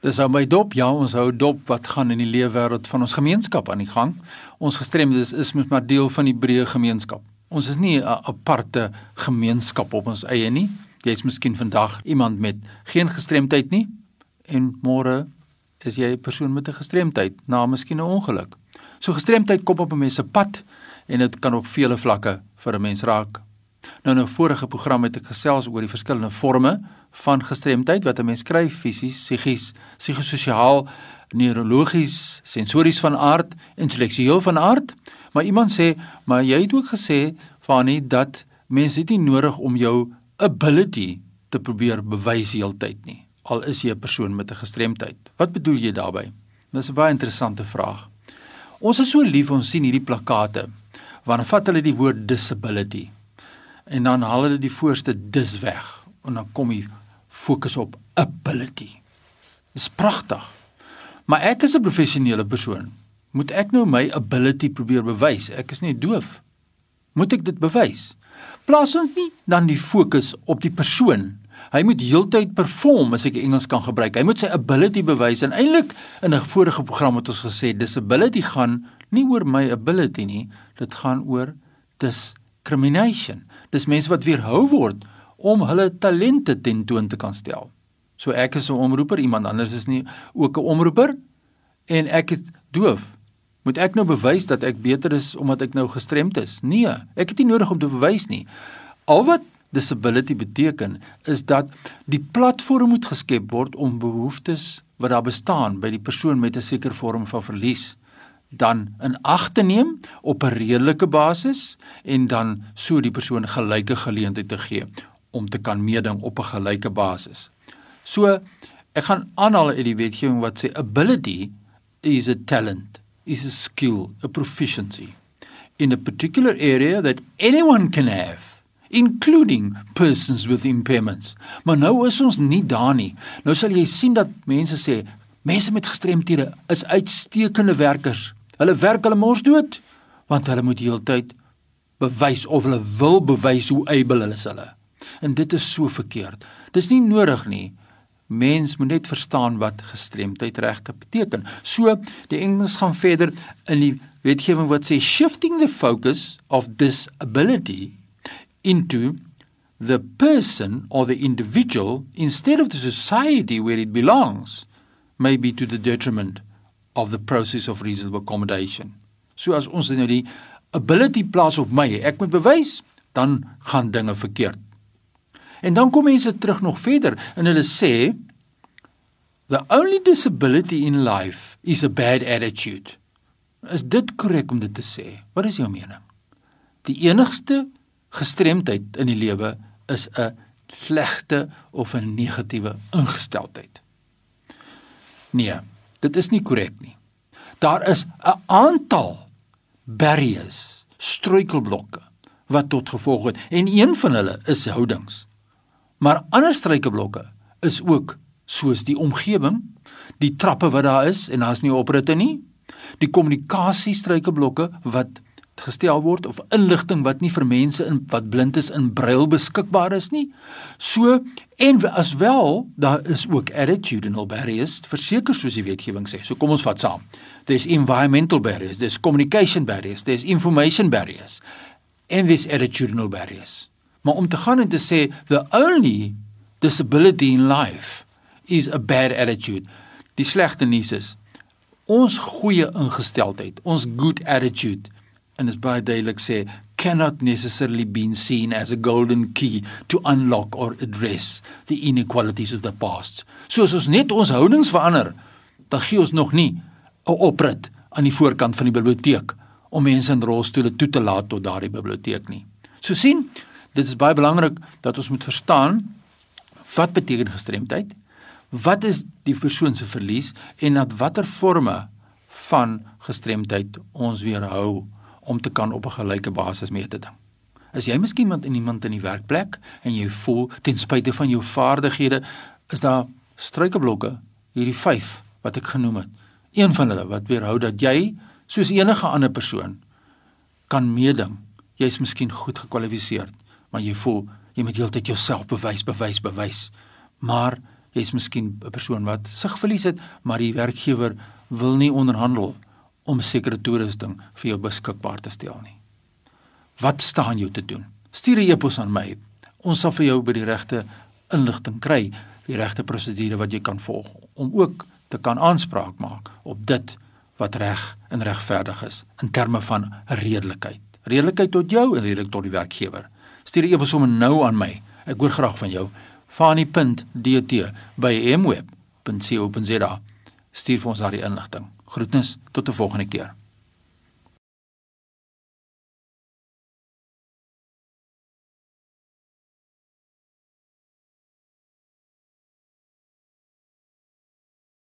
Dis ou my dop. Ja, ons hou dop wat gaan in die lewe wêreld van ons gemeenskap aan die gang. Ons gestremdes is mos maar deel van die breë gemeenskap. Ons is nie 'n aparte gemeenskap op ons eie nie. Jy's miskien vandag iemand met geen gestremdheid nie en môre is jy 'n persoon met 'n gestremdheid na miskien 'n ongeluk. So gestremdheid kom op 'n mens se pad en dit kan op vele vlakke vir 'n mens raak. Nou in 'n vorige program het ek gesels oor die verskillende forme van gestremdheid wat 'n mens kry fisies, psigies, psigososiaal, neurologies, sensories van aard, intellektueel van aard. Maar iemand sê, maar jy het ook gesê Fani dat mense dit nie nodig om jou ability te probeer bewys heeltyd nie. Al is jy 'n persoon met 'n gestremdheid. Wat bedoel jy daarmee? Dis 'n baie interessante vraag. Ons is so lief ons sien hierdie plakate wanneer vat hulle die woord disability en dan haal hulle die voorste dis weg en dan kom jy fokus op ability. Dis pragtig. Maar ek is 'n professionele persoon. Moet ek nou my ability probeer bewys? Ek is nie doof. Moet ek dit bewys? Plaas ons nie dan die fokus op die persoon. Hy moet heeltyd perform as ek Engels kan gebruik. Hy moet sy ability bewys en eintlik in 'n vorige program het ons gesê disability gaan nie oor my ability nie, dit gaan oor discrimination. Dis mense wat weerhou word om hulle talente tentoon te kan stel. So ek is 'n omroeper, iemand anders is nie ook 'n omroeper en ek is doof. Moet ek nou bewys dat ek beter is omdat ek nou gestremd is? Nee, ek het nie nodig om te bewys nie. Al wat disability beteken is dat die platform moet geskep word om behoeftes wat daar bestaan by die persoon met 'n sekere vorm van verlies dan in ag te neem op 'n redelike basis en dan so die persoon gelyke geleenthede te gee om te kan meeding op 'n gelyke basis. So ek gaan aanhaal uit die wetgewing wat sê ability is a talent, is a skill, a proficiency in a particular area that anyone can have including persons with impairments. Maar nou is ons nie daar nie. Nou sal jy sien dat mense sê mense met gestremthede is uitstekende werkers. Hulle werk hulle mors dood want hulle moet heeltyd bewys of hulle wil bewys hoe able hulle is hulle en dit is so verkeerd. Dis nie nodig nie. Mens moet net verstaan wat gestremdheid regte beteken. So die Engels gaan verder in die wetgewing wat sê shifting the focus of disability into the person or the individual instead of the society where it belongs may be to the detriment of the process of reasonable accommodation. So as ons nou die ability plaas op my, ek moet bewys, dan gaan dinge verkeerd. En dan kom mense terug nog verder en hulle sê the only disability in life is a bad attitude. Is dit korrek om dit te sê? Wat is jou mening? Die enigste gestremdheid in die lewe is 'n slegte of 'n negatiewe ingesteldheid. Nee, dit is nie korrek nie. Daar is 'n aantal barriers, struikelblokke wat tot gevolg het en een van hulle is houdings. Maar ander struikelblokke is ook soos die omgewing, die trappe wat daar is en daar's nie opritte nie, die kommunikasie struikelblokke wat gestel word of inligting wat nie vir mense in wat blind is in brail beskikbaar is nie. So en as wel daar is ook attitudinal barriers verseker soos die wetgewing sê. So kom ons vat saam. There's environmental barriers, there's communication barriers, there's information barriers and there's attitudinal barriers. Maar om te gaan en te sê the only disability in life is a bad attitude. Die slegte nuus is ons goeie ingesteldheid, ons good attitude en dit baie duidelik sê cannot necessarily be seen as a golden key to unlock or address the inequalities of the past. So as ons net ons houdings verander, dan gee ons nog nie 'n oprit aan die voorkant van die biblioteek om mense in rolstoele toe te laat tot daardie biblioteek nie. So sien, dit is baie belangrik dat ons moet verstaan wat beteken gestremdheid? Wat is die persoon se verlies en dat watter forme van gestremdheid ons weerhou om te kan op 'n gelyke basis mee te ding. As jy miskien iemand in iemand in die werkplek en jy voel ten spyte van jou vaardighede is daar struikelblokke hierdie 5 wat ek genoem het. Een van hulle wat weerhou dat jy soos enige ander persoon kan meeding. Jy's miskien goed gekwalifiseer, maar jy voel jy moet heeltyd jouself bewys, bewys, bewys. Maar Jy's miskien 'n persoon wat sig verlies het, maar die werkgewer wil nie onderhandel om sekere toerusting vir jou beskikbaar te stel nie. Wat staan jou te doen? Stuur 'n e-pos aan my. Ons sal vir jou by die regte inligting kry, die regte prosedure wat jy kan volg om ook te kan aanspraak maak op dit wat reg en regverdig is in terme van redelikheid. Redelikheid tot jou en redelik tot die werkgewer. Stuur 'n e-pos sommer nou aan my. Ek hoor graag van jou. fani.dt by mweb.co.za. Stuur vir ons daardie inligting. Groetnis tot 'n volgende keer.